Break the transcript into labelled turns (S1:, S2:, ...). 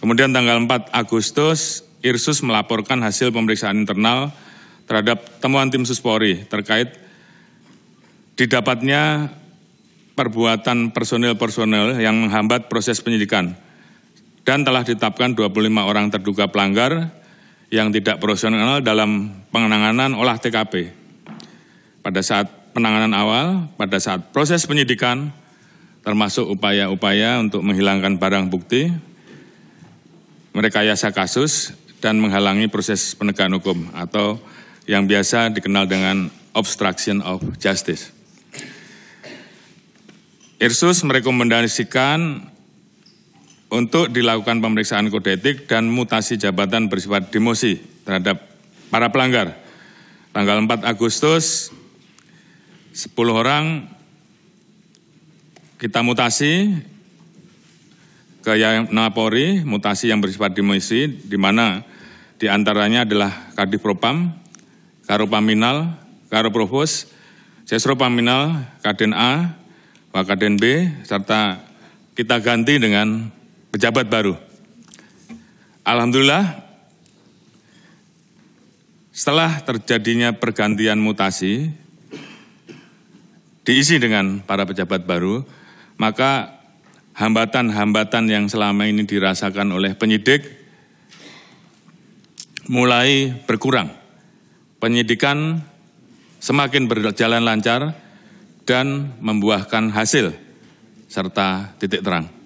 S1: Kemudian tanggal 4 Agustus, Irsus melaporkan hasil pemeriksaan internal terhadap temuan tim Suspori terkait didapatnya perbuatan personil-personil yang menghambat proses penyidikan dan telah ditetapkan 25 orang terduga pelanggar yang tidak profesional dalam penanganan olah TKP. Pada saat penanganan awal, pada saat proses penyidikan, termasuk upaya-upaya untuk menghilangkan barang bukti, merekayasa kasus, dan menghalangi proses penegakan hukum atau yang biasa dikenal dengan obstruction of justice. Irsus merekomendasikan untuk dilakukan pemeriksaan kode etik dan mutasi jabatan bersifat demosi terhadap para pelanggar. Tanggal 4 Agustus, 10 orang kita mutasi ke yang Napori, mutasi yang bersifat demosi, di mana di antaranya adalah Kadif Propam, Karopaminal, Karoprovos, Sesropaminal, Kaden A, Wakaden B, serta kita ganti dengan pejabat baru. Alhamdulillah, setelah terjadinya pergantian mutasi, diisi dengan para pejabat baru, maka hambatan-hambatan yang selama ini dirasakan oleh penyidik mulai berkurang. Penyidikan semakin berjalan lancar dan membuahkan hasil serta titik terang.